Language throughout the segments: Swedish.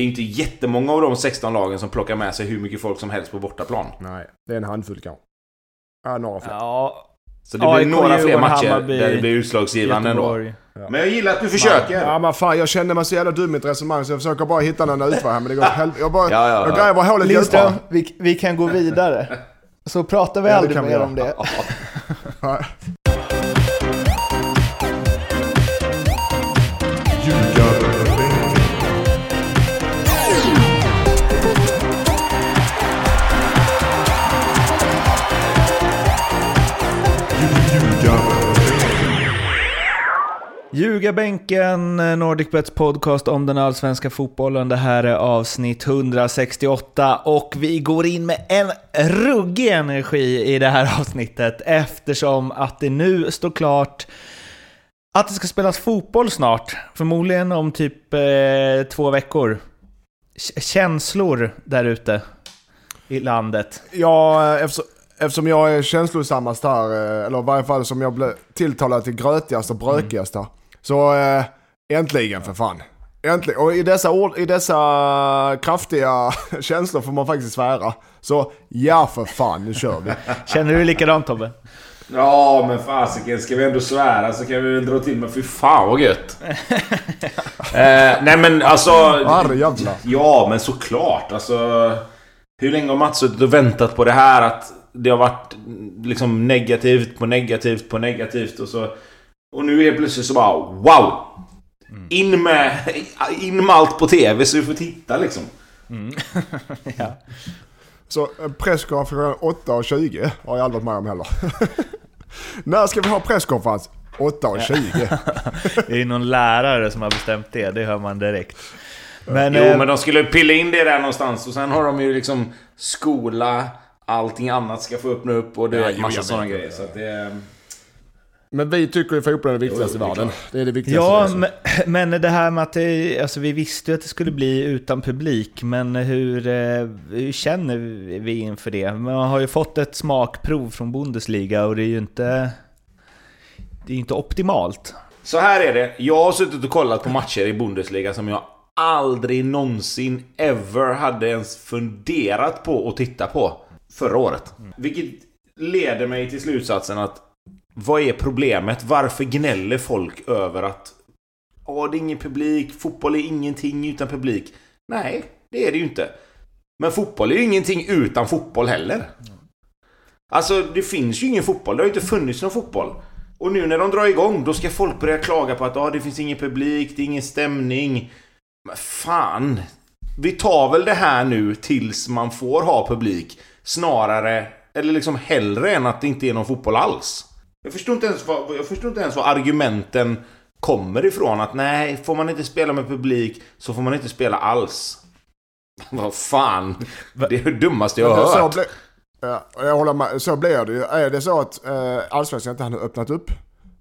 det är inte jättemånga av de 16 lagen som plockar med sig hur mycket folk som helst på bortaplan. Nej, det är en handfull kanske. Ja, några fler. Ja, Så det blir några fler matcher Hammarby, där det blir utslagsgivande ändå. Göteborg. Men jag gillar att du försöker. Ja men fan jag känner mig så jävla dum i ett resonemang så jag försöker bara hitta någon utväg här men det går helvete. Jag, bara, Ja, ja, jag ja. gräver hålet Lindström, vi, vi kan gå vidare. Så pratar vi Ja, aldrig mer om det. Ljugarbänken, Nordicbets podcast om den allsvenska fotbollen. Det här är avsnitt 168 och vi går in med en ruggig energi i det här avsnittet eftersom att det nu står klart att det ska spelas fotboll snart. Förmodligen om typ eh, två veckor. K- känslor där ute i landet. Ja, eftersom, eftersom jag är känslosammast här, eh, eller i varje fall som jag blev tilltalad till grötigast och brökigast här. Så eh, äntligen för fan. Äntligen. Och i dessa, ord, i dessa kraftiga känslor får man faktiskt svära. Så ja för fan, nu kör vi. Känner du likadant Tobbe? Ja, men fasiken. Ska vi ändå svära så kan vi väl dra till med fy fan vad gött. eh, nej men alltså... Jävlar. Ja, men såklart. Alltså... Hur länge har Mats suttit och väntat på det här? Att det har varit liksom negativt på negativt på negativt och så... Och nu helt plötsligt så bara wow! In med, in med allt på TV så vi får titta liksom. ja. Så eh, presskonferens 8.20 har jag aldrig varit med om heller. När ska vi ha presskonferens? 8.20. Det är någon lärare som har bestämt det, det hör man direkt. Men, Jo, eh, men de skulle pilla in det där någonstans och sen har de ju liksom skola, allting annat ska få öppna upp och det är jo, massa sådana grejer. Så att det... Men vi tycker ju fotbollen är det viktigaste i världen. Det är det viktigaste. Ja, alltså. men, men det här med att det, alltså vi visste ju att det skulle bli utan publik, men hur, eh, hur känner vi inför det? Man har ju fått ett smakprov från Bundesliga och det är ju inte, det är inte optimalt. Så här är det. Jag har suttit och kollat på matcher i Bundesliga som jag aldrig någonsin ever hade ens funderat på att titta på förra året. Vilket leder mig till slutsatsen att vad är problemet? Varför gnäller folk över att Ja, det är ingen publik, fotboll är ingenting utan publik. Nej, det är det ju inte. Men fotboll är ju ingenting utan fotboll heller. Alltså, det finns ju ingen fotboll. Det har ju inte funnits någon fotboll. Och nu när de drar igång, då ska folk börja klaga på att ah, det finns ingen publik, det är ingen stämning. Men fan! Vi tar väl det här nu tills man får ha publik. Snarare, eller liksom hellre än att det inte är någon fotboll alls. Jag förstår inte ens vad, jag förstår inte ens vad argumenten kommer ifrån. Att nej, får man inte spela med publik så får man inte spela alls. Vad fan! Det är det dummaste jag har så hört. ble, ja, jag håller med. Så blir det ju. Är det så att eh, Allsvenskan inte hade öppnat upp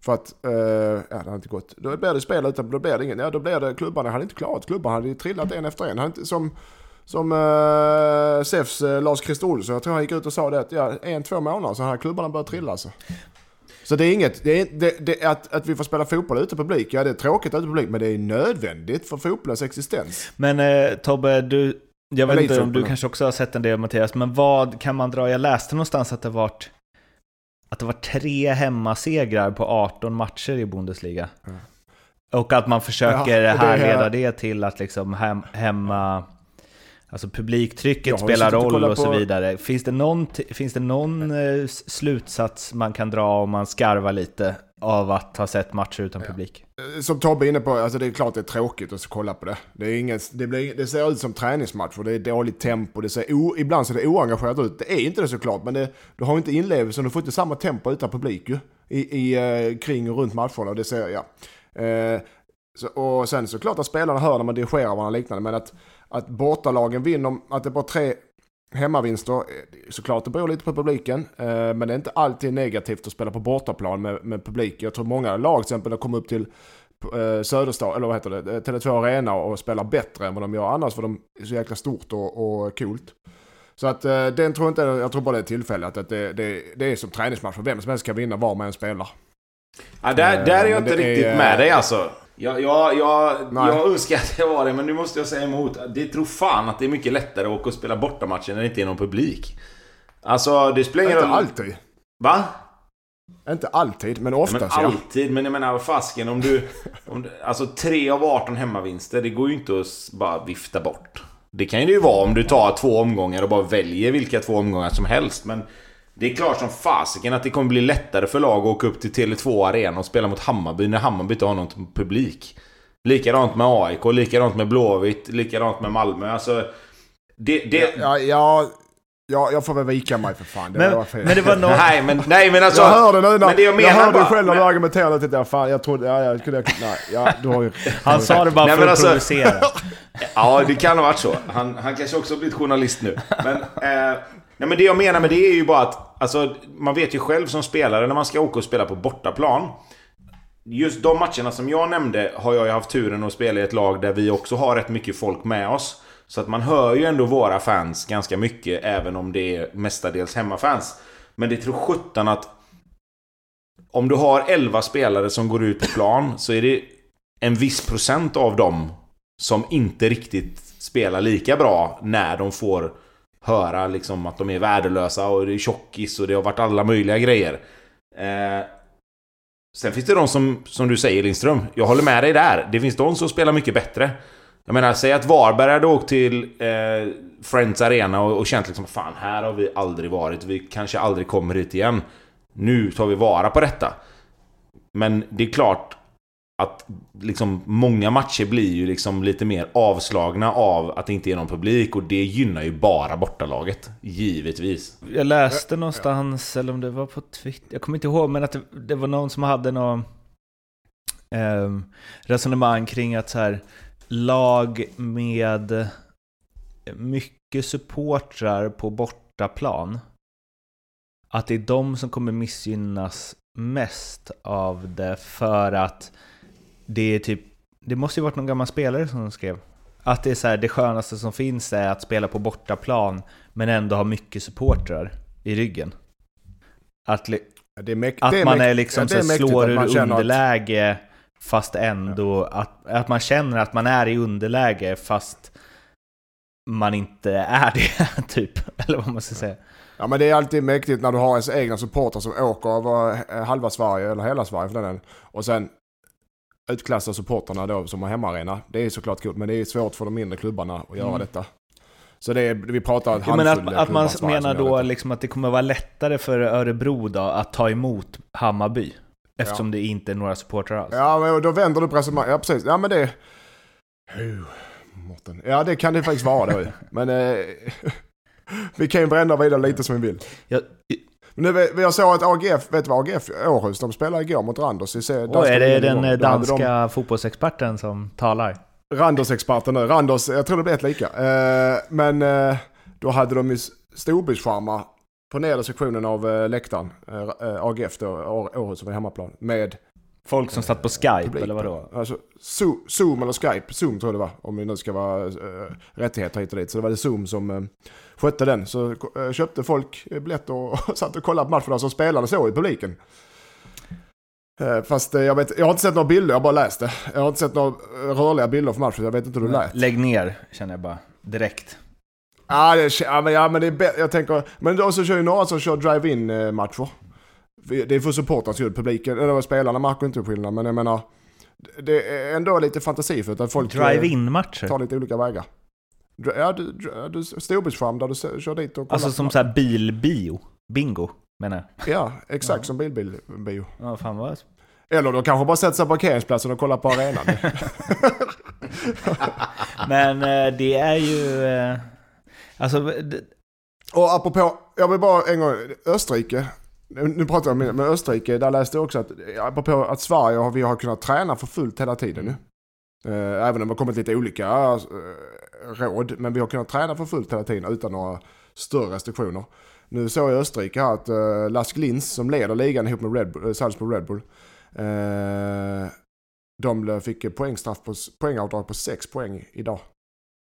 för att, eh, ja det hade inte gått. Då blir det spel utan, då blir det ingen, ja då blir det, klubbarna hade inte klarat. Klubbarna hade ju trillat en efter en. Inte, som som eh, SEFs eh, Lars-Christer Olsson, jag tror han gick ut och sa det att ja, en, två månader så hade klubbarna börjat trilla alltså. Så det är inget, det är, det, det, att, att vi får spela fotboll utan publik, ja det är tråkigt utan publik men det är nödvändigt för fotbollens existens. Men eh, Tobbe, du, jag vet inte om du kanske också har sett en del Mattias, men vad kan man dra? Jag läste någonstans att det varit att det var tre hemmasegrar på 18 matcher i Bundesliga. Och att man försöker Ja, härleda det till att liksom hem, hemma... Alltså publiktrycket spelar roll och så på- vidare. Finns det någon, finns det någon eh, slutsats man kan dra om man skarvar lite av att ha sett matcher utan publik? Som Tobbe är inne på, alltså det är klart det är tråkigt att kolla på det. Det, är ingen, det, blir, det ser ut som träningsmatcher, det är dåligt tempo, det ser o, ibland ser det oengagerat ut. Det är inte det såklart, men det, du har inte inlevelsen, du får inte samma tempo utan publik ju. I, i, eh, kring och runt matcherna, det ser jag. Eh, så, och sen såklart att spelarna hör när man dirigerar varandra och liknande, men att, att bortalagen vinner, att det är bara tre hemmavinster, eh, såklart det beror lite på publiken, eh, men det är inte alltid negativt att spela på bortaplan med, med publik. Jag tror många lag till exempel har kommit upp till eh, Söderstad, eller vad heter det, eh, Tele2 Arena och spelar bättre än vad de gör annars för de är så jäkla stort och, och coolt. Så att den tror jag inte, jag tror bara det är tillfället att det, det, det är som träningsmatch för vem som helst kan vinna var man än spelar. Ja, där, där är jag inte är, riktigt eh, med dig alltså. Jag, jag, jag, jag önskar att jag var det, men nu måste jag säga emot. Det tror fan att det är mycket lättare att åka och spela bortamatcher när det inte är någon publik. Alltså, det spelar ingen Inte roll... alltid. Va? Inte alltid, men Ja, oftast men ja. alltid, men jag menar fasken om du... Om du alltså 3 av 18 hemmavinster, det går ju inte att bara vifta bort. Det kan ju vara om du tar två omgångar och bara väljer vilka två omgångar som helst, men... Det är klart som fasiken att det kommer bli lättare för lag att åka upp till Tele2 Arena och spela mot Hammarby när Hammarby inte har någon publik. Likadant med AIK, likadant med Blåvitt, likadant med Malmö. Alltså... Det... det Ja, ja, ja, jag får väl vika mig för fan. Det var Men, fel. men det var någon... Nej men, nej men alltså... jag hörde nu när, men det jag jag, menar hörde bara- själv när du men- argumenterade och tänkte, fan jag trodde, ja, jag kunde, nej, ja, du har ju... Han sa det bara Nej, för att alltså- provocera. Ja, det kan ha varit så. Han, han kanske också har blivit journalist nu. Men, eh, nej, men det jag menar med det är ju bara att alltså, man vet ju själv som spelare när man ska åka och spela på bortaplan. Just de matcherna som jag nämnde har jag ju haft turen att spela i ett lag där vi också har rätt mycket folk med oss. Så att man hör ju ändå våra fans ganska mycket även om det är mestadels hemmafans. Men det tror sjutton att om du har 11 spelare som går ut på plan så är det en viss procent av dem som inte riktigt spelar lika bra när de får höra liksom att de är värdelösa och det är tjockis och det har varit alla möjliga grejer. Eh, sen finns det de som, som du säger Lindström, jag håller med dig där. Det finns de som spelar mycket bättre. Jag menar, säg att Varberg hade åkt till eh, Friends Arena och, och känt liksom Fan, här har vi aldrig varit. Vi kanske aldrig kommer hit igen. Nu tar vi vara på detta. Men det är klart att liksom många matcher blir ju liksom lite mer avslagna av att det inte är någon publik och det gynnar ju bara bortalaget. Givetvis. Jag läste någonstans, eller om det var på Twitter, jag kommer inte ihåg, men att det, det var någon som hade något eh, resonemang kring att så här, lag med mycket supportrar på bortaplan, att det är de som kommer missgynnas mest av det för att det är typ, det måste ju varit någon gammal spelare som skrev att det är så här, det skönaste som finns är att spela på bortaplan men ändå ha mycket supportrar i ryggen. Att, li- Det är mäk- att är man mäk- är liksom ja, så är mäktigt slår ur känner att- underläge fast ändå att, att man känner att man är i underläge fast man inte är det, typ. Eller vad man ska säga. Ja men det är alltid mäktigt när du har ens egna supportrar som åker över halva Sverige, eller hela Sverige för den. Och sen utklassar supportrarna då som har hemmaarena. Det är såklart kul, men det är svårt för de mindre klubbarna att göra Mm. detta. Så det är, vi pratar Ja, men att, att man menar då liksom att det kommer vara lättare för Örebro då att ta emot Hammarby. Eftersom det inte är några supportrar alls. Ja, men då vänder du på resonemanget. Ja, precis. Ja, men det... Mårten. Ja, det kan det faktiskt vara då. Men eh, vi kan ju bränna vidare lite som vi vill. Jag, nu, vi- jag såg att AGF, vet du vad AGF Århus, de spelade igår mot Randers i se- och är det den eh, danska fotbollsexperten som talar? De, Randers-experten nu. Randers, jag tror det blev ett lika. Eh, men eh, då hade de ju storbildsskärmar på nedre sektionen av eh, läktaren. Eh, eh, AGF då, Århus som är hemmaplan. Med Folk som satt på Skype, publik eller vadå? Alltså, Zo- Zoom eller Skype. Zoom tror jag det var. Om vi nu ska vara äh, rättigheter hit och dit. Så det var det Zoom som äh, skötte den. Så äh, köpte folk biljetter och satt och kollade på matcherna som spelade så i publiken. Fast jag, vet, jag har inte sett några bilder, jag har bara läst det. Jag har inte sett några rörliga bilder från matchen, jag vet inte hur det lät. Lägg ner, känner jag bara. Direkt. Ah, det, ja, men, ja, men det är bä- jag tänker, men då så kör ju några som kör drive-in matcher. Det är för supportrarnas skull, publiken, eller spelarna märker inte skillnad, men jag menar, det är ändå lite fantasifullt att folk... eh, Drive-in-matcher. tar lite olika vägar. Ja, du, du, storbildsskärm där du kör dit och kollar. Alltså som matchen. så här bilbio. Bingo, menar jag. Ja, exakt Ja. som bilbil-bio. Ja, fan vad... Eller då kanske bara sätter sig på parkeringsplatsen och kollar på arenan. Men eh, det är ju... eh, Alltså, det- och apropå, jag vill bara en gång, Österrike. Nu pratar jag med Österrike, där läste jag också att, apropå att Sverige har, vi har kunnat träna för fullt hela tiden nu. Eh, även om det har kommit lite olika eh, råd, men vi har kunnat träna för fullt hela tiden utan några större restriktioner. Nu såg jag i Österrike här att uh, Lask Linz som leder ligan ihop med Red Bull, Salzburg Red Bull. de fick poängstraff på, poängavdrag på 6 poäng idag.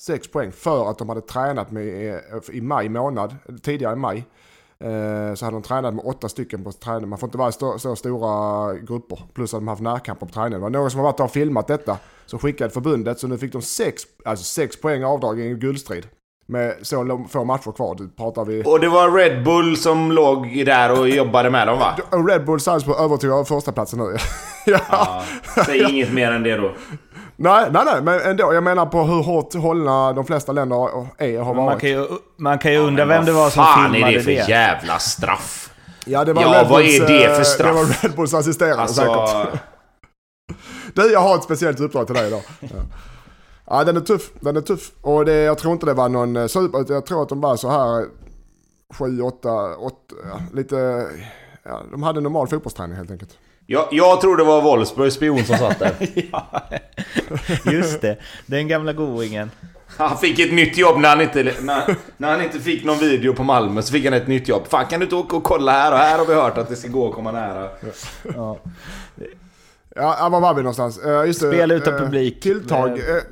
6 poäng för att de hade tränat med, i maj månad, tidigare i maj. Eh, så hade de tränat med åtta stycken på träning. Man får inte vara i så, så stora grupper. Plus att de haft närkamper på träningen. Det var någon som har varit och filmat detta. Så skickade förbundet. Så nu fick de sex, alltså sex poäng avdrag i en guldstrid. Med så få matcher kvar. Det pratar vi... Och det var Red Bull som låg där och jobbade med dem va? Red Bull Salzburg övertog över första platsen nu. ja. Ja, säg inget mer än det då. Nej, nej, nej, men ändå. Jag menar på hur hårt hållna de flesta länder är och har Man varit. kan ju, man kan ju undra Men vem det vad var som fan filmade är det för det. jävla straff? Ja, det var Ja, Red vad Bulls, är det för eh, straff? Det var Red Bulls assisterande Alltså... säkert. Du, jag har ett speciellt uppdrag till dig idag. Ja. ja, den är tuff. Den är tuff. Och det, jag tror inte det var någon eh, super... Jag tror att de var så här 7, 8, 8, ja, lite... Ja, de hade normal fotbollsträning helt enkelt. Jag, jag tror det var Wolfsburgs spion som satt där. ja, just det. Den gamla goingen. Han fick ett nytt jobb när han, inte, när, när han inte fick någon video på Malmö så fick han ett nytt jobb. Fan kan du inte åka och kolla här och här har vi hört att det ska gå att komma nära. Ja. Ja, var var vi någonstans? Uh, just Spel utan eh, publik. Tilltag. Eh.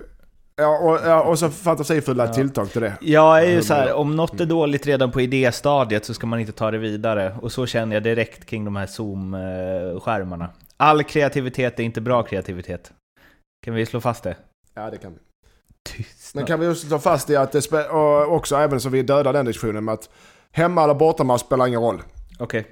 Ja, och, ja, och så fantasifulla tilltag till det. Jag är ju så här, om något är dåligt redan på idéstadiet så ska man inte ta det vidare. Och så känner jag direkt kring de här Zoom-skärmarna. All kreativitet är inte bra kreativitet. Kan vi slå fast det? Ja, det kan vi. Tyst. Men kan vi också ta fast i att det spe- och också även så vi dödar den diskussionen med att hemma eller bortamatch spelar ingen roll. Okej.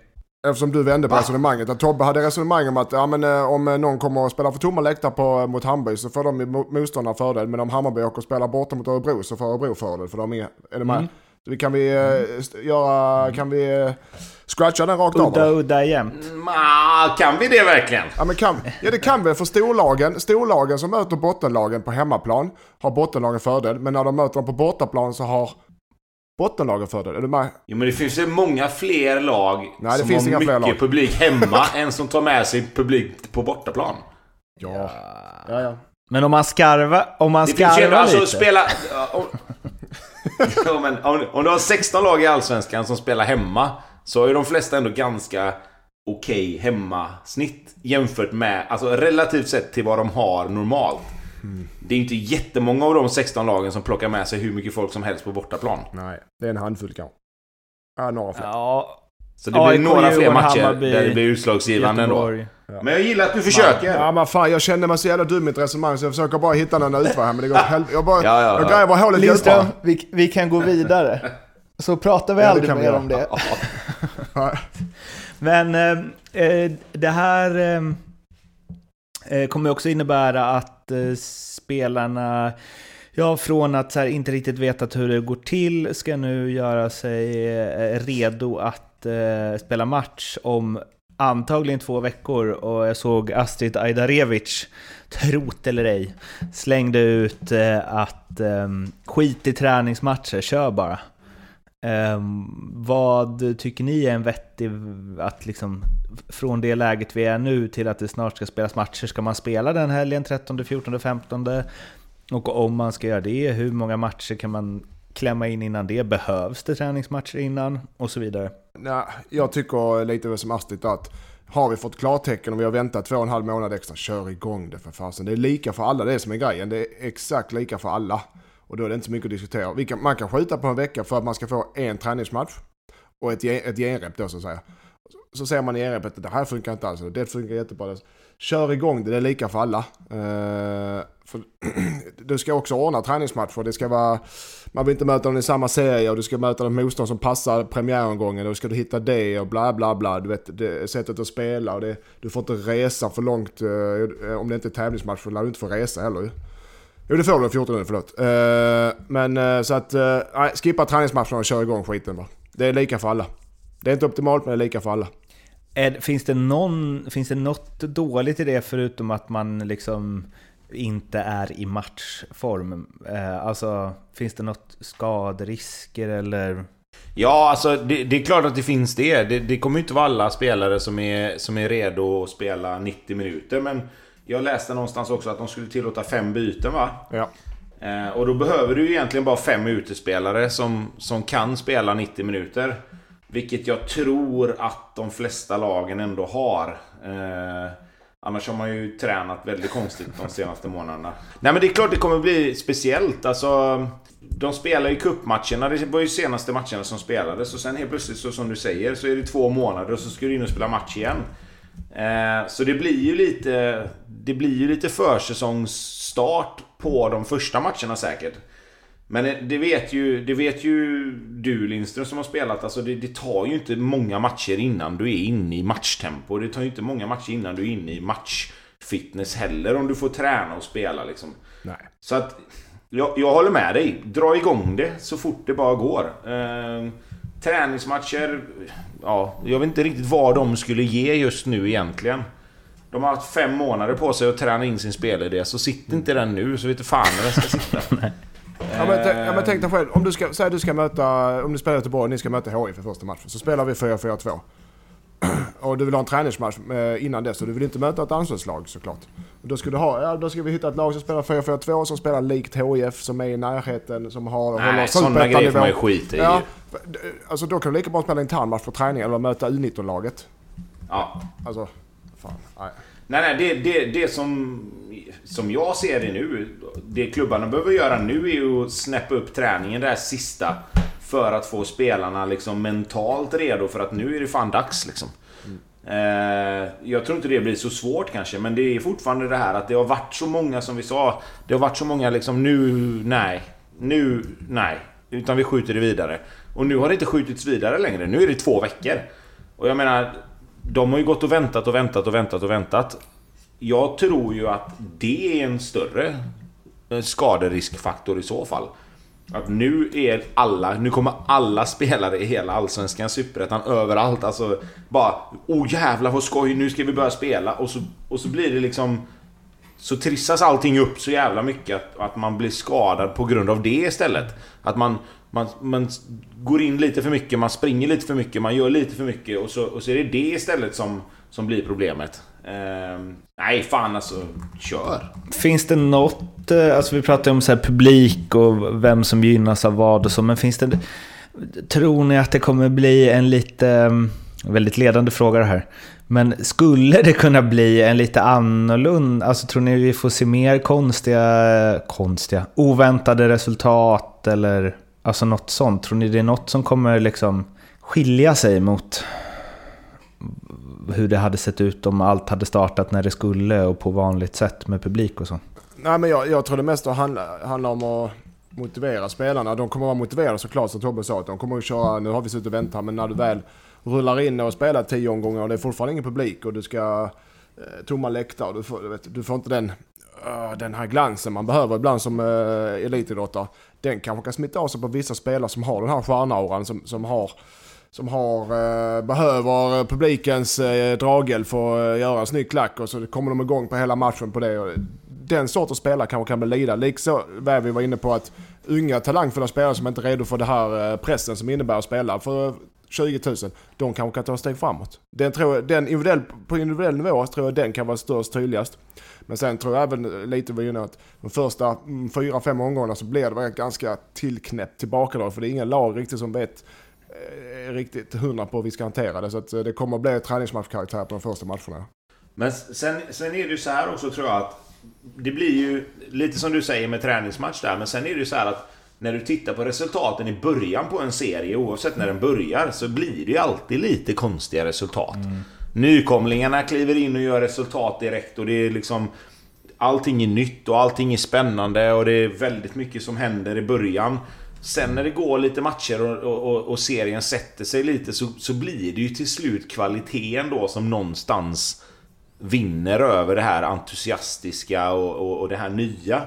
Eftersom du vände på Va? resonemanget. Att Tobbe hade resonemang om att ja, men, eh, om eh, någon kommer att spela för tomma läktare på, mot Hammarby så får de i mo- motståndare fördel. Men om Hammarby åker och spelar borta mot Örebro så får Örebro fördel. För de är, är det med? Mm. Så vi, kan vi eh, st- göra, kan vi eh, scratcha den rakt av? Udda, udda jämt. Mm, ah, kan vi det verkligen? Ja, men kan, ja det kan vi för storlagen, storlagen som möter bottenlagen på hemmaplan har bottenlagen fördel. Men när de möter dem på bortaplan så har bottenlagen fördel. Är du med? Jo men det finns ju många fler lag Nej, det som finns har inga fler mycket lag. publik hemma än som tar med sig publik på bortaplan. Ja. Ja, ja. Men om man skarvar, om man Det finns ju skarvar alltså lite. spela... Om, ja, men, om, om du har 16 lag i Allsvenskan som spelar hemma så är de flesta ändå ganska okej hemmasnitt jämfört med, alltså relativt sett till vad de har normalt. Det är inte jättemånga av de 16 lagen som plockar med sig hur mycket folk som helst på bortaplan. Nej, det är en handfull kanske. Ja, några fler. Ja, Så det blir några fler matcher Hammarby, där det blir utslagsgivande ändå. Göteborg. Men jag gillar att du försöker. Ja men fan jag känner mig så jävla dum i ett resonemang så jag försöker bara hitta någon utväg här men det går helvete. Jag, bara, Ja, ja, ja. jag gräver hålet Lindström, vi, vi kan gå vidare. Så pratar vi Ja, aldrig mer om det. Ja. Men eh, eh, det här eh, eh, kommer också innebära att eh, spelarna, ja från att så här, inte riktigt vetat hur det går till, ska nu göra sig eh, redo att eh, spela match om antagligen två veckor. Och jag såg Astrid Ajdarevic, trot eller ej, slängde ut eh, att eh, skit i träningsmatcher, kör bara. Ehm, vad tycker ni är en vettig, att liksom från det läget vi är nu till att det snart ska spelas matcher, ska man spela den helgen 13, 14, 15? Och om man ska göra det, hur många matcher kan man klämma in innan det? Behövs det träningsmatcher innan? Och så vidare. Ja, jag tycker lite som Astrid att har vi fått klartecken och vi har väntat två och en halv månad extra, kör igång det för fasen. Det är lika för alla, det är som är grejen. Det är exakt lika för alla. Och då är det inte så mycket att diskutera. Vi kan, man kan skjuta på en vecka för att man ska få en träningsmatch och ett, ett genrep då så att säga. Så ser man i genrepet att det här funkar inte alls, det funkar jättebra. Kör igång det, det är lika för alla. Uh, för du ska också ordna träningsmatcher. Det ska vara, man vill inte möta dem i samma serie och du ska möta dem motstånd som passar premiäromgången då ska du hitta det och bla bla bla. Du vet, det, sättet att spela och det, du får inte resa för långt. Uh, om det inte är tävlingsmatch så lär du inte få resa heller ju. Jo det får du 14 nu, förlåt. Eh, men eh, så att, eh, nej, skippa träningsmatcherna och kör igång skiten bara. Det är lika för alla. Det är inte optimalt men det är lika för alla. Är, finns, det någon, finns det något dåligt i det förutom att man liksom inte är i matchform? Eh, alltså, finns det något skaderisker eller? Ja, alltså det, det är klart att det finns det. det. Det kommer ju inte vara alla spelare som är, som är redo att spela 90 minuter. Men jag läste någonstans också att de skulle tillåta fem byten va? Ja. Eh, och då behöver du egentligen bara fem utespelare som, som kan spela 90 minuter. Vilket jag tror att de flesta lagen ändå har. Eh, annars har man ju tränat väldigt konstigt de senaste månaderna. Nej men det är klart det kommer bli speciellt. Alltså, de spelar ju cupmatcherna. Det var ju senaste matcherna som spelades. Och sen helt plötsligt, så som du säger, så är det två månader och så ska du in och spela match igen. Eh, så det blir ju lite... Det blir ju lite försäsongsstart på de första matcherna säkert. Men det vet ju, det vet ju du Lindström som har spelat. Alltså det, det, tar ju inte många matcher innan du är inne i matchtempo. Det tar ju inte många matcher innan du är inne i matchfitness heller. Om du får träna och spela liksom. Nej. Så att... Jag, jag håller med dig. Dra igång det så fort det bara går. Eh, träningsmatcher... Ja, jag vet inte riktigt vad de skulle ge just nu egentligen. De har haft fem månader på sig att träna in sin spelidé, så sitter inte den nu så vet du fan när den ska sitta. Ja men, ja, men tänk dig själv, om du ska, säg du ska möta, om du spelar Göteborg och ni ska möta HI för första matchen. Så spelar vi 4-4-2. Och du vill ha en träningsmatch eh, innan dess och du vill inte möta ett anslagslag såklart. Och då, ska du ha, ja, då ska vi hitta ett lag som spelar 4-4-2 som spelar likt HIF som är i närheten som har... Nej, sådana grejer får man ju skita i. Ja, alltså då kan du lika bra spela en internmatch på träning eller möta U19-laget. Ja. Alltså, fan. Nej. Nej, nej, det, det, det som, som jag ser det nu, det klubbarna behöver göra nu är ju att snäppa upp träningen det här sista. För att få spelarna liksom mentalt redo för att nu är det fan dags liksom. Mm. Eh, jag tror inte det blir så svårt kanske, men det är fortfarande det här att det har varit så många som vi sa. Det har varit så många liksom nu, nej. Nu, nej. Utan vi skjuter det vidare. Och nu har det inte skjutits vidare längre. Nu är det två veckor. Och jag menar, de har ju gått och väntat och väntat och väntat och väntat. Jag tror ju att det är en större eh, skaderiskfaktor i så fall. Att nu är alla, nu kommer alla spelare i hela Allsvenskan, Superettan, överallt. Alltså bara oh jävlar vad skoj, nu ska vi börja spela. Och så, och så blir det liksom... Så trissas allting upp så jävla mycket att, att man blir skadad på grund av det istället. Att man, man, man går in lite för mycket, man springer lite för mycket, man gör lite för mycket och så, och så är det det istället som, som blir problemet. Ehm, nej, fan alltså. Kör! Finns det något, eh, alltså vi pratar om så här publik och vem som gynnas av vad och så, men finns det... Tror ni att det kommer bli en lite... Ehm, väldigt ledande fråga det här. Men skulle det kunna bli en lite annorlunda, alltså tror ni vi får se mer konstiga, konstiga, oväntade resultat eller alltså något sånt? Tror ni det är något som kommer liksom skilja sig mot hur det hade sett ut om allt hade startat när det skulle och på vanligt sätt med publik och så? Nej men jag, jag tror det mesta handlar, handlar om att motivera spelarna. De kommer att vara motiverade såklart som Tobbe sa. Att de kommer att köra, nu har vi suttit och väntat men när du väl rullar in och spelar tio omgångar och det är fortfarande ingen publik och du ska eh, tomma läktare. Du får, du, vet, du får inte den, uh, den här glansen man behöver ibland som uh, elitidrottare. Den kanske kan smitta av sig på vissa spelare som har den här stjärnauran som, som har som har, eh, behöver publikens eh, draghjälp för att eh, göra en snygg klack och så kommer de igång på hela matchen på det. Den sortens spelare kanske kan bli lida. Liksom vad vi var inne på att unga talangfulla spelare som inte är redo för den här eh, pressen som innebär att spela för 20 000, de kanske kan ta ett steg framåt. Den tror jag, den individuell, på individuell nivå tror jag den kan vara störst tydligast. Men sen tror jag även lite vad inne att de första mm, fyra, fem omgångarna så blir det ganska tillknäppt tillbakadrag. För det är ingen lag riktigt som vet Eh, riktigt hundra på hur vi ska hantera det. Så att eh, det kommer att bli träningsmatchkaraktär på de första matcherna. Men sen, sen är det ju så här också tror jag att det blir ju lite som du säger med träningsmatch där, men sen är det ju så här att när du tittar på resultaten i början på en serie, oavsett när den börjar, så blir det ju alltid lite konstiga resultat. Mm. Nykomlingarna kliver in och gör resultat direkt och det är liksom... Allting är nytt och allting är spännande och det är väldigt mycket som händer i början. Sen när det går lite matcher och, och, och serien sätter sig lite så, så blir det ju till slut kvaliteten då som någonstans vinner över det här entusiastiska och, och, och det här nya.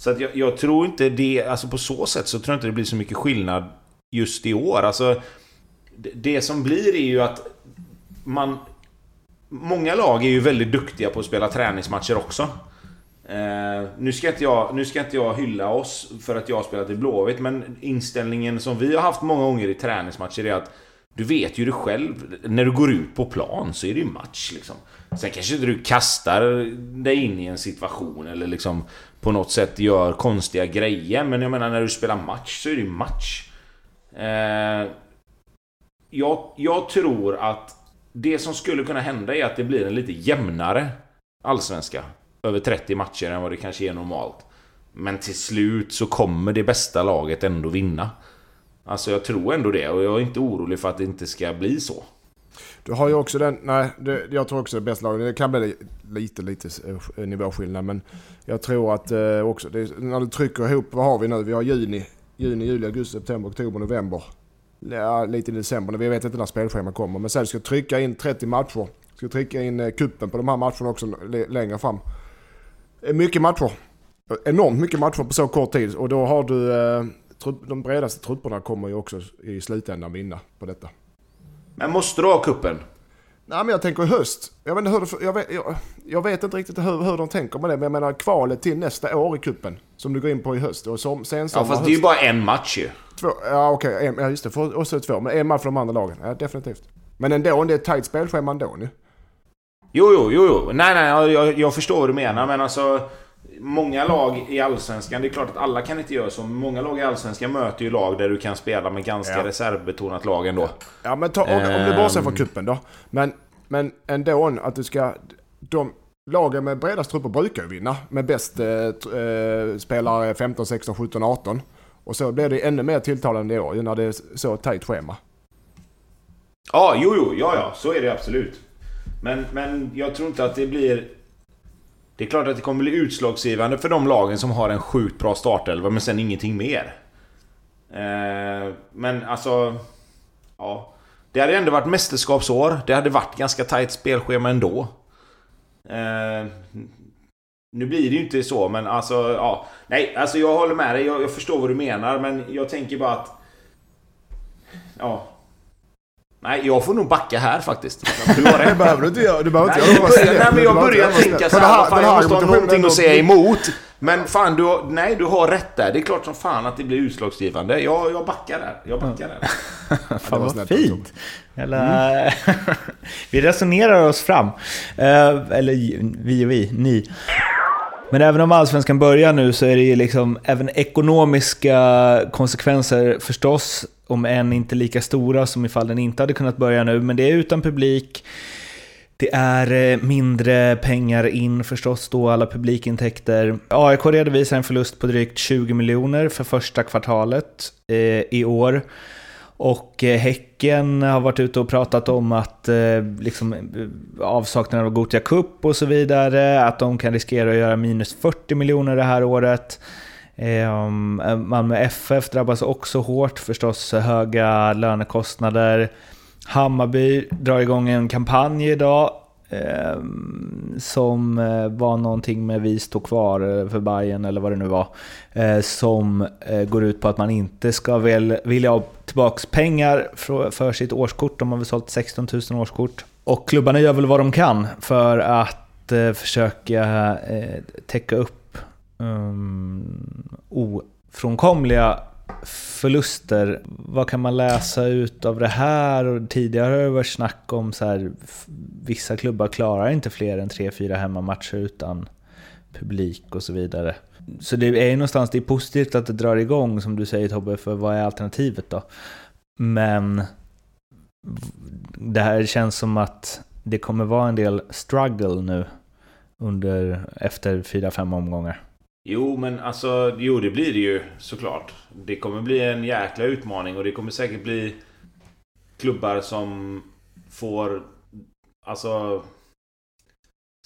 Så att jag, jag, tror inte det, alltså på så sätt så tror jag inte det blir så mycket skillnad just i år. Alltså, det, det som blir är ju att man... Många lag är ju väldigt duktiga på att spela träningsmatcher också. Eh, nu, ska inte jag, nu ska inte jag hylla oss för att jag har spelat i Blåvitt, men inställningen som vi har haft många gånger i träningsmatcher är att du vet ju det själv, när du går ut på plan så är det ju match liksom. Sen kanske inte du kastar dig in i en situation eller liksom på något sätt gör konstiga grejer, men jag menar när du spelar match så är det ju match. Eh, jag, jag tror att det som skulle kunna hända är att det blir en lite jämnare allsvenska över 30 matcher än vad det kanske är normalt. Men till slut så kommer det bästa laget ändå vinna. Alltså jag tror ändå det och jag är inte orolig för att det inte ska bli så. Du har ju också den, nej, det, jag tror också det bästa laget. Det kan bli lite, lite eh, nivåskillnad men jag tror att eh, också, det, när du trycker ihop, vad har vi nu? Vi har juni, juni, juli, augusti, september, oktober, november. Ja, lite i december, vi vet inte när spelschemat kommer. Men sen ska du trycka in 30 matcher. Ska trycka in eh, kuppen på de här matcherna också längre fram. Eh, mycket matcher. Enormt mycket matcher på så kort tid och då har du eh, de bredaste trupperna kommer ju också i slutändan vinna på detta. Men måste du ha kuppen? Nej men jag tänker i höst. Jag vet inte, hur, jag vet, jag, jag vet inte riktigt hur, hur de tänker med det. Men jag menar kvalet till nästa år i kuppen. Som du går in på i höst. Och som, sen ja fast det är ju bara en match ju. Två, ja okej, okay, ja just det. För, och så två. Men en match för de andra lagen. Ja definitivt. Men ändå, det är ett tajt spelschema ändå nu. Jo, jo, jo, jo. Nej, nej, jag, jag förstår vad du menar. Men alltså många lag i Allsvenskan, det är klart att alla kan inte göra så, men många lag i Allsvenskan möter ju lag där du kan spela med ganska ja. reservbetonat lag ändå. Ja, men ta, om, om du bortser från kuppen då. Men, men ändå att du ska... De, lagen med bredast trupper brukar ju vinna med bäst eh, eh spelare 15, 16, 17, 18. Och så blir det ännu mer tilltalande i år när det är så tajt schema. Ja, jo, jo, ja, ja, så är det absolut. Men, men jag tror inte att det blir det är klart att det kommer bli utslagsgivande för de lagen som har en sjukt bra startelva men sen ingenting mer. Eh, men alltså... Ja. Det hade ändå varit mästerskapsår. Det hade varit ganska tajt spelschema ändå. Eh, nu blir det ju inte så men alltså, ja. Nej, alltså jag håller med dig. Jag, jag förstår vad du menar men jag tänker bara att... Ja. Nej, jag får nog backa här faktiskt. Det behöver du inte göra. Du behöver inte nej, göra nej, men jag börjar tänka så här, fan, jag måste ha någonting att säga emot. Men fan, du har, nej, du har rätt där. Det är klart som fan att det blir utslagsgivande. Jag, jag backar där. Jag backar där. fan vad fint. Eller, mm. vi resonerar oss fram. Uh, eller vi och vi, ni. Men även om allsvenskan börjar nu så är det ju liksom även ekonomiska konsekvenser förstås om än inte lika stora som ifall den inte hade kunnat börja nu. Men det är utan publik. Det är eh, mindre pengar in förstås då, alla publikintäkter. AIK redovisar en förlust på drygt 20 miljoner för första kvartalet eh, i år. Och eh, Häcken har varit ute och pratat om att eh, liksom, eh, avsaknaden av Gotia Cup och så vidare, att de kan riskera att göra minus 40 miljoner det här året. Ehm, eh, Malmö FF drabbas också hårt, förstås höga lönekostnader. Hammarby drar igång en kampanj idag ehm, som eh, var någonting med Vi står kvar eh, för Bayern eller vad det nu var. Eh, som går ut på att man inte ska väl, vilja ha tillbaka pengar för sitt årskort. De har väl sålt 16 000 årskort. Och klubbarna gör väl vad de kan för att försöka täcka upp um, ofrånkomliga förluster. Vad kan man läsa ut av det här? Och tidigare har det varit snack om så här, vissa klubbar klarar inte fler än 3-4 hemmamatcher utan publik och så vidare. Så det är ju någonstans, det är positivt att det drar igång som du säger Tobbe, för vad är alternativet då? Men det här känns som att det kommer vara en del struggle nu under, efter 4-5 omgångar. Jo, men alltså, jo det blir det ju såklart. Det kommer bli en jäkla utmaning och det kommer säkert bli klubbar som får, alltså,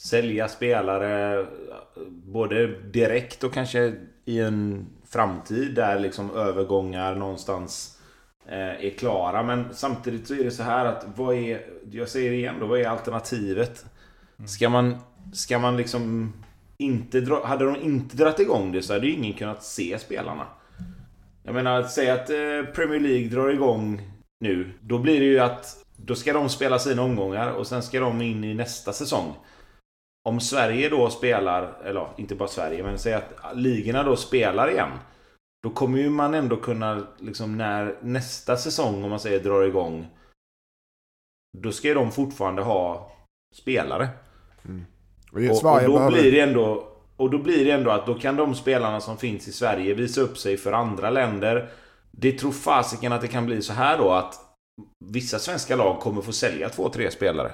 sälja spelare både direkt och kanske i en framtid där liksom övergångar någonstans eh, är klara. Men samtidigt så är det så här att vad är, jag säger det igen då, vad är alternativet? Ska man, ska man liksom inte dra, hade de inte dragit igång det så hade ju ingen kunnat se spelarna. Jag menar, säg att eh, Premier League drar igång nu. Då blir det ju att då ska de spela sina omgångar och sen ska de in i nästa säsong. Om Sverige då spelar, eller inte bara Sverige, men säg att ligorna då spelar igen. Då kommer ju man ändå kunna, liksom när nästa säsong, om man säger, drar igång. Då ska ju de fortfarande ha spelare. Mm. Och, och, då blir det ändå, och då blir det ändå att då kan de spelarna som finns i Sverige visa upp sig för andra länder. Det tror fasiken att det kan bli så här då att vissa svenska lag kommer få sälja två, tre spelare.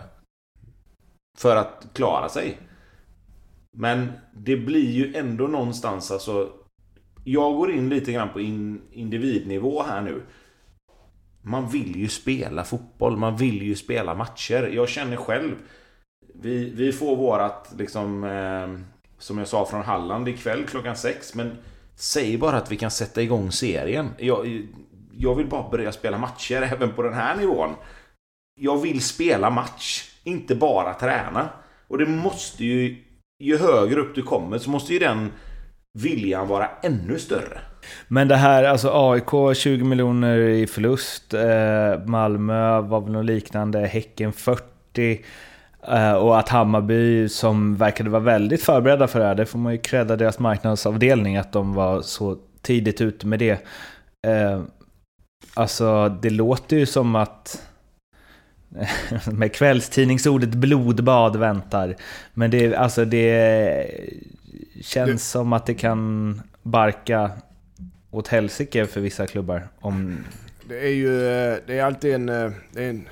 För att klara sig. Men det blir ju ändå någonstans alltså jag går in lite grann på in, individnivå här nu. Man vill ju spela fotboll, man vill ju spela matcher. Jag känner själv. Vi, vi får vårat liksom... Eh, som jag sa från Halland ikväll klockan sex. Men säg bara att vi kan sätta igång serien. Jag, jag vill bara börja spela matcher även på den här nivån. Jag vill spela match, inte bara träna. Och det måste ju... Ju högre upp du kommer så måste ju den viljan vara ännu större. Men det här, alltså AIK 20 miljoner i förlust, eh, Malmö var väl något liknande, Häcken 40. Eh, och att Hammarby, som verkade vara väldigt förberedda för det här, det får man ju credda deras marknadsavdelning, att de var så tidigt ute med det. Eh, alltså, det låter ju som att med kvällstidningsordet blodbad väntar. Men det, alltså det känns det... som att det kan barka åt helsike för vissa klubbar. Om... Det är ju det är alltid en, det är en...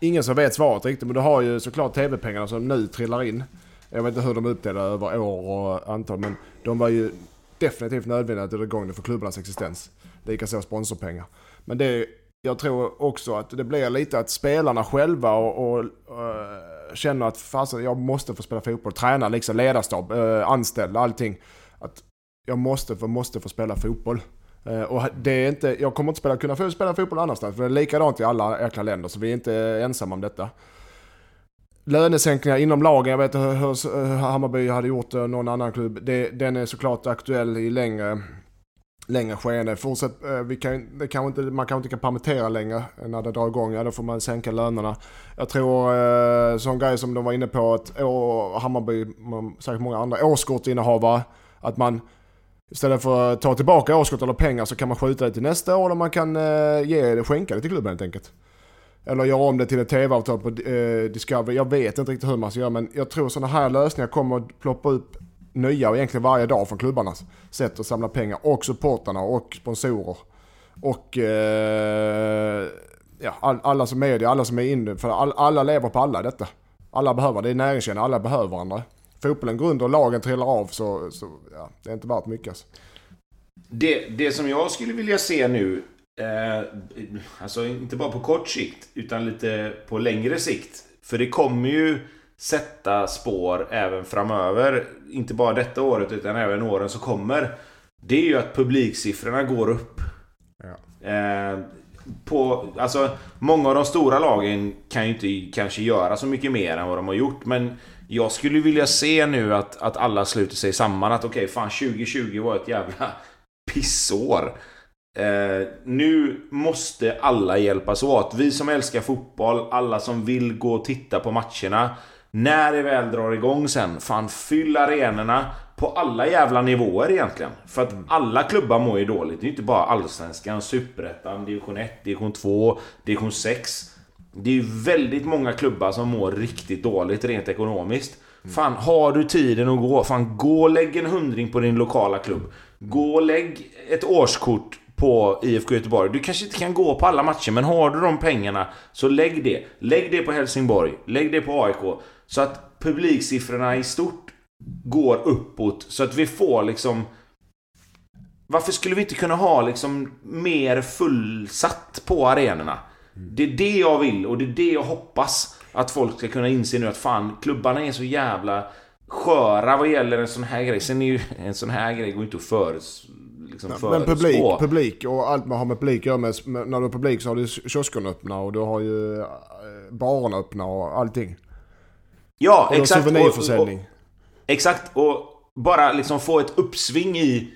Ingen som vet svaret riktigt, men du har ju såklart TV-pengarna som nu trillar in. Jag vet inte hur de är uppdelade över år och antal, men de var ju definitivt nödvändiga att dra igång det för klubbarnas existens. Likaså sponsorpengar. Men det jag tror också att det blir lite att spelarna själva och, och uh, känner att fasen, jag måste få spela fotboll. Träna, liksom, ledarstab, uh, eh, anställda, allting. Att jag måste måste få spela fotboll. Eh, och det är inte, jag kommer inte spela, kunna spela fotboll annanstans. För det är likadant i alla jäkla länder, så vi är inte ensamma om detta. Lönesänkningar inom lagen, jag vet hur, hur Hammarby hade gjort eh, någon annan klubb. Det, den är såklart aktuell i längre längre skeende. Fortsätt, eh, vi kan, det kan inte, man kanske inte kan permittera längre när det drar igång. Ja, då får man sänka lönerna. Jag tror, sån grej som de var inne på, att å, Hammarby, säkert många andra, årskortsinnehavare, att man istället för att ta tillbaka årskort eller pengar så kan man skjuta det till nästa år och man kan eh, ge det, skänka det till klubben helt enkelt. Eller göra om det till ett tv-avtal på eh, Discovery. Jag vet inte riktigt hur man ska göra men jag tror sådana här lösningar kommer att ploppa upp nya och egentligen varje dag från klubbarnas sätt att samla pengar och supportarna och sponsorer. Och eh, ja, all, alla som är det, alla som är inne, för all, alla lever på alla detta. Alla behöver, det är näringskedjan, alla behöver varandra. Fotbollen går under och lagen trillar av så, så ja, det är inte värt mycket. Alltså. Det, det som jag skulle vilja se nu, eh, alltså inte bara på kort sikt, utan lite på längre sikt. För det kommer ju sätta spår även framöver. Inte bara detta året utan även åren som kommer. Det är ju att publiksiffrorna går upp. Ja. Eh, på, alltså, många av de stora lagen kan ju inte kanske göra så mycket mer än vad de har gjort. Men jag skulle vilja se nu att, att alla sluter sig samman. Att okej, okay, fan 2020 var ett jävla pissår. Eh, nu måste alla hjälpas åt. Vi som älskar fotboll, alla som vill gå och titta på matcherna. När det väl drar igång sen, fan fyll arenorna på alla jävla nivåer egentligen. För att alla klubbar mår ju dåligt. Det är inte bara Allsvenskan, Superettan, Division 1, Division 2, Division 6. Det är ju väldigt många klubbar som mår riktigt dåligt rent ekonomiskt. Fan, har du tiden att gå, fan gå och lägg en hundring på din lokala klubb. Gå och lägg ett årskort på IFK Göteborg. Du kanske inte kan gå på alla matcher, men har du de pengarna så lägg det. Lägg det på Helsingborg, lägg det på AIK. Så att publiksiffrorna i stort går uppåt. Så att vi får liksom... Varför skulle vi inte kunna ha liksom mer fullsatt på arenorna? Det är det jag vill och det är det jag hoppas att folk ska kunna inse nu att fan, klubbarna är så jävla sköra vad gäller en sån här grej. Sen är ju en sån här grej går inte att föres, liksom Nej, Men publik, publik och allt man har med publik gör med, när du har publik så har du kioskerna öppna och du har ju eh, barerna öppna och allting. Ja, och exakt. Souvenirförsäljning. Och, och, exakt, och bara liksom få ett uppsving i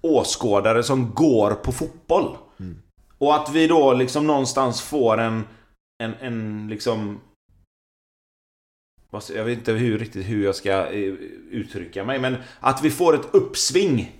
åskådare som går på fotboll. Mm. Och att vi då liksom någonstans får en, en, en liksom... Jag vet inte hur, riktigt hur jag ska eh, uttrycka mig, men att vi får ett uppsving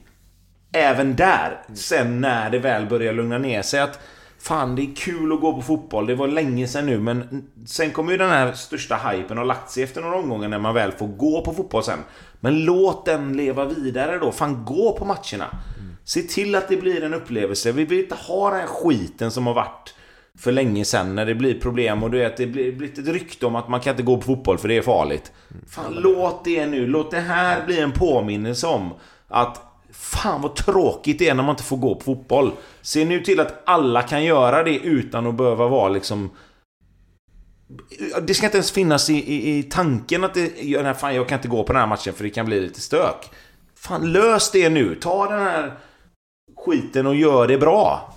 även där. Sen när det väl börjar lugna ner sig. Att Fan, det är kul att gå på fotboll. Det var länge sedan nu, men sen kommer ju den här största hypen ha lagt sig efter några omgångar när man väl får gå på fotboll sen. Men låt den leva vidare då. Fan, gå på matcherna. Mm. Se till att det blir en upplevelse. Vi vill inte ha den här skiten som har varit för länge sen när det blir problem och du vet, det blir, blir ett rykte om att man kan inte gå på fotboll för det är farligt. Fan, låt det nu. Låt det här bli en påminnelse om att Fan vad tråkigt det är när man inte får gå på fotboll. Se nu till att alla kan göra det utan att behöva vara liksom... Det ska inte ens finnas i, i, i tanken att det... Nej, fan, jag kan inte gå på den här matchen för det kan bli lite stök. Fan, lös det nu. Ta den här skiten och gör det bra.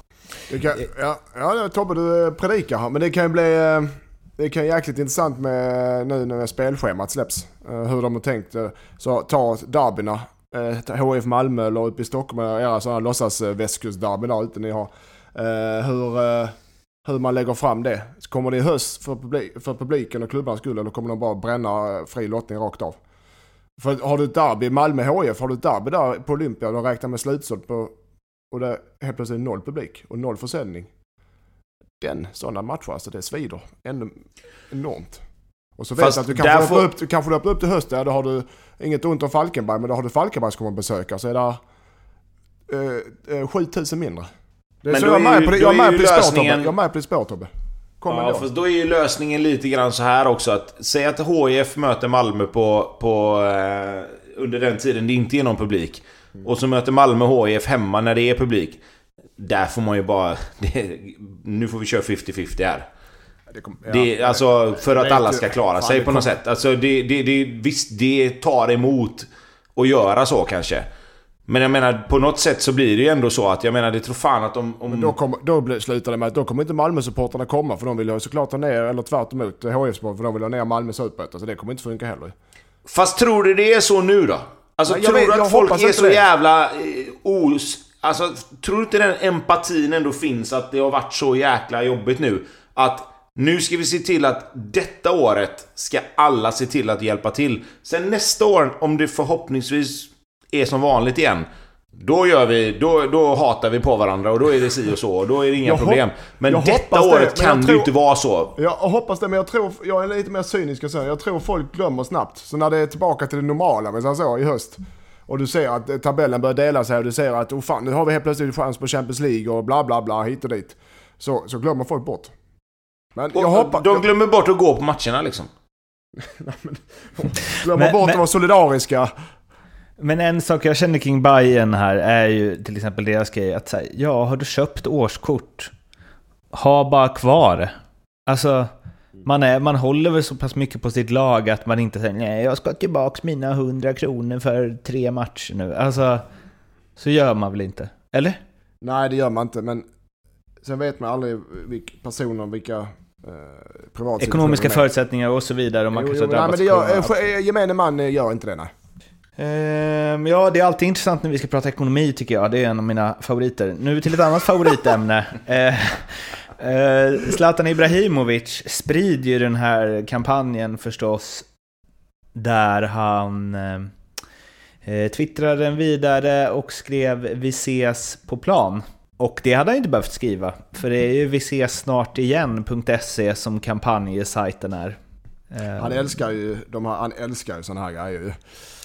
Det kan, ja, ja, Tobbe du eh, predikar här, men det kan ju bli... Eh, det kan ju jäkligt intressant med nu när spelschemat släpps. Eh, hur de har tänkt. Så ta derbyna. HIF Malmö eller uppe i Stockholm, era sådana låtsas västkustderbyn där ute ni har. Hur, hur man lägger fram det. Kommer det i höst för, publik, för publiken och klubbarnas skull eller kommer de bara bränna fri lottning rakt av? För har du ett derby, Malmö HIF, har du ett derby där på Olympia och de räknar med slutsålt på och det helt plötsligt noll publik och noll försäljning. Den, sådana matcher alltså, det svider ännu enormt. Och så vet Fast du att du kanske får- får... upp, kanske öppna upp till hösten, ja, då har du inget ont om Falkenberg, men då har du Falkenberg som kommer att besöka, så är det eh, eh, 7000 mindre. Det är Men så jag är med ju- på det, jag är med på lösningen-. Jag är med på ditt spår Tobbe. Kom Ja, fast då är ju lösningen lite grann så här också att Säg att HIF möter Malmö på, på eh, under den tiden det inte är någon publik. Och så möter Malmö HIF hemma när det är publik. Där får man ju bara... Det, nu får vi köra 50-50 här. Det kom, ja. Det, alltså för att alla ska klara sig på något sätt. Alltså det, det, det, visst, det tar emot att göra så kanske. Men jag menar, på något sätt så blir det ju ändå så att jag menar, det tror fan att om... om Men då, kommer, då slutar det med att då kommer inte Malmö-supportrarna komma för de vill ju såklart ha ner, eller tvärt emot HIF för de vill ha ner Malmö superettan. Så det kommer inte funka heller. Fast tror du det är så nu då? Alltså jag tror vet- du att folk är så det. jävla eh, os... Alltså, tror du inte den empatin ändå finns att det har varit så jäkla jobbigt nu? Att nu ska vi se till att detta året ska alla se till att hjälpa till. Sen nästa år, om det förhoppningsvis är som vanligt igen. Då gör vi, då, då hatar vi på varandra och då är det si och så och då är det inga Jag problem. Men jag detta det, året men kan jag det ju inte vara så. Jag hoppas det, men jag tror, jag är lite mer cynisk och så. Jag tror folk glömmer snabbt. Så när det är tillbaka till det normala, men så, så i höst. Och du ser att tabellen börjar dela sig och du ser att oh fan, nu har vi helt plötsligt chans på Champions League och bla bla bla hit och dit. Så, så glömmer folk bort. Men jag Och hoppas... de glömmer bort att gå på matcherna liksom. glömmer Men- bort men- att vara solidariska. Men en sak jag känner kring Bayern här är ju till exempel deras grej att säga, ja, har du köpt årskort? Ha bara kvar. Alltså, man, är, man håller väl så pass mycket på sitt lag att man inte säger nej, jag ska ha tillbaks mina 100 kronor för tre matcher nu. Alltså, så gör man väl inte? Eller? Nej, det gör man inte, men sen vet man aldrig vilka personer, vilka eh, Ekonomiska förutsättningar och så vidare. Och man Jo, kanske jo, nej, men det gör, eh, för- eh, gemene man eh, gör inte det, nej. Ehm, ja, det är alltid intressant när vi ska prata ekonomi tycker jag. Det är en av mina favoriter. Nu till ett annat favoritämne. Eh, eh, Zlatan Ibrahimovic sprider ju den här kampanjen förstås. Där han eh, twittrade den vidare och skrev “Vi ses på plan”. Och det hade han inte behövt skriva. För det är ju vi ses snart igen.se som kampanjsajten är. Han älskar ju, de här, han älskar ju sådana här grejer ju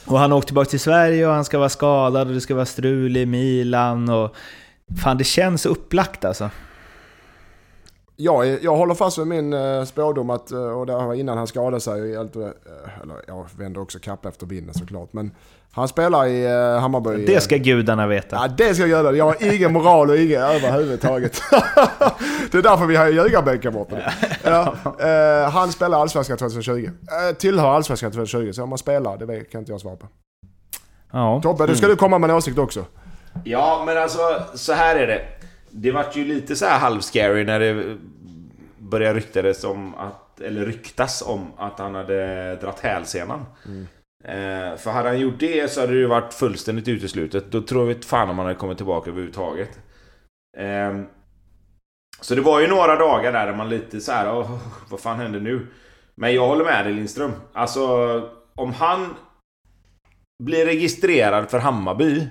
och han åkte tillbaka till Sverige och han ska vara skadad och det ska vara strul i Milan och... Fan, det känns upplagt alltså. Är- jag håller fast vid min uh, spådom att, eh, och det var innan han skadade sig, eh, eller jag vänder också kapp efter vinden såklart, men han spelar i Hammarby. Det ska gudarna veta. Ja, det ska göra. Jag har ingen moral och ingen överhuvudtaget. det är därför vi har ljugarbänkar borta. Ja, eh, han spelar Allsvenskan 2020. Uh, tillhör Allsvenskan 2020, så om man spelar, det kan inte jag svara på. Ja. Tobbe, du ska du komma med en åsikt också. Ja, men alltså så här är det. Det vart ju lite så här halvscary när det började ryktades om att, eller ryktas om att han hade dratt hälsenan. Eh, för hade han gjort det så hade det ju varit fullständigt uteslutet. Då tror vi inte fan om han hade kommit tillbaka överhuvudtaget. Eh, så det var ju några dagar där, där man lite så här, vad fan händer nu? Men jag håller med dig Lindström. Alltså, om han blir registrerad för Hammarby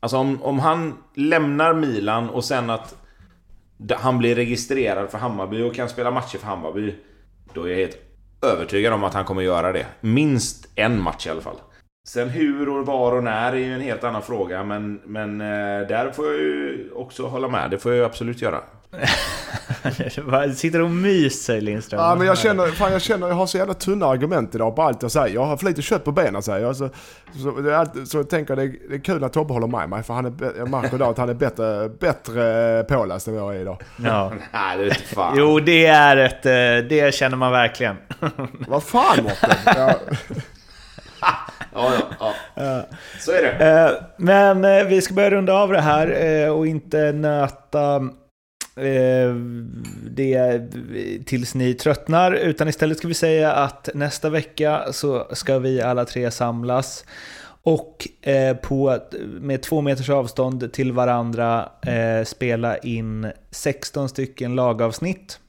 Alltså om, om han lämnar Milan och sen att han blir registrerad för Hammarby och kan spela matcher för Hammarby. Då är jag helt övertygad om att han kommer göra det. Minst en match i alla fall. Sen hur och var och när är ju en helt annan fråga. Men, men eh, där får jag ju också hålla med. Det får jag ju absolut göra. Sitter och myser Lindström? Ja, men jag känner, fan, jag känner jag har så jävla tunna argument idag på allt jag säger. Jag har för lite kött på benen säger jag. Så, så, är alltid, så jag tänker det är, det är kul att Tobbe håller med mig. För han är, jag märker idag att han är bättre, bättre påläst än vad jag är idag. Ja. Nej, det vet fan. Jo, det är ett... eh, Det känner man verkligen. Vad fan Mårten? Ja, Ja, ja, ja. Så är det. Eh, Men eh, vi ska börja runda av det här och inte nöta Eh, det tills ni tröttnar. Utan istället ska vi säga att nästa vecka så ska vi alla tre samlas. Och eh, på, med två meters avstånd till varandra eh, spela in 16 stycken lagavsnitt.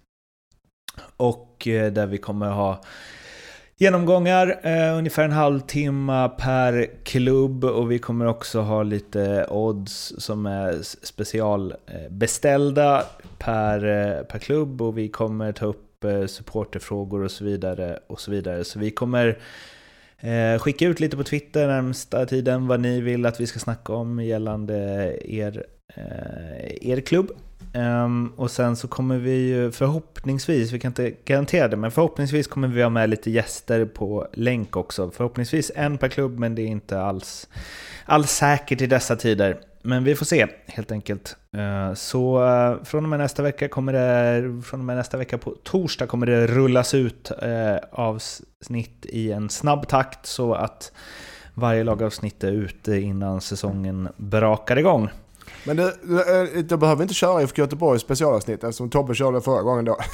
Och där vi kommer ha genomgångar, eh, ungefär en halvtimme per klubb och vi kommer också ha lite odds som är specialbeställda per, eh, per klubb och vi kommer ta upp eh, supporterfrågor och så vidare och så vidare. Så vi kommer eh, skicka ut lite på Twitter närmsta tiden vad ni vill att vi ska snacka om gällande er, eh, er klubb. Um, och sen så kommer vi ju förhoppningsvis, vi kan inte garantera det, men förhoppningsvis kommer vi ha med lite gäster på länk också. Förhoppningsvis en per klubb, men det är inte alls, alls säkert i dessa tider. Men vi får se helt enkelt. Uh, Så uh, från och med nästa vecka kommer det, från och med nästa vecka på torsdag kommer det rullas ut uh, avsnitt i en snabb takt så att varje lagavsnitt är ute innan säsongen brakar igång. Men du, du, eh, du behöver inte köra IFK Göteborg specialavsnitt eftersom Tobbe körde förra gången då.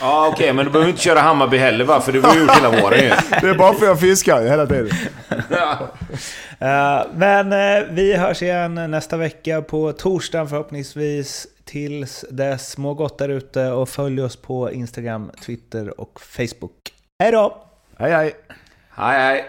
Ja, okej, men du behöver inte köra Hammarby heller va? För det har vi gjort hela våren ju. Det är bara för att jag fiskar ju hela tiden. Eh, Men eh, vi hörs igen nästa vecka på torsdagen förhoppningsvis. Tills dess, må gott där ute och följ oss på Instagram, Twitter och Facebook. Hej då! Hej hej! Hej, hej.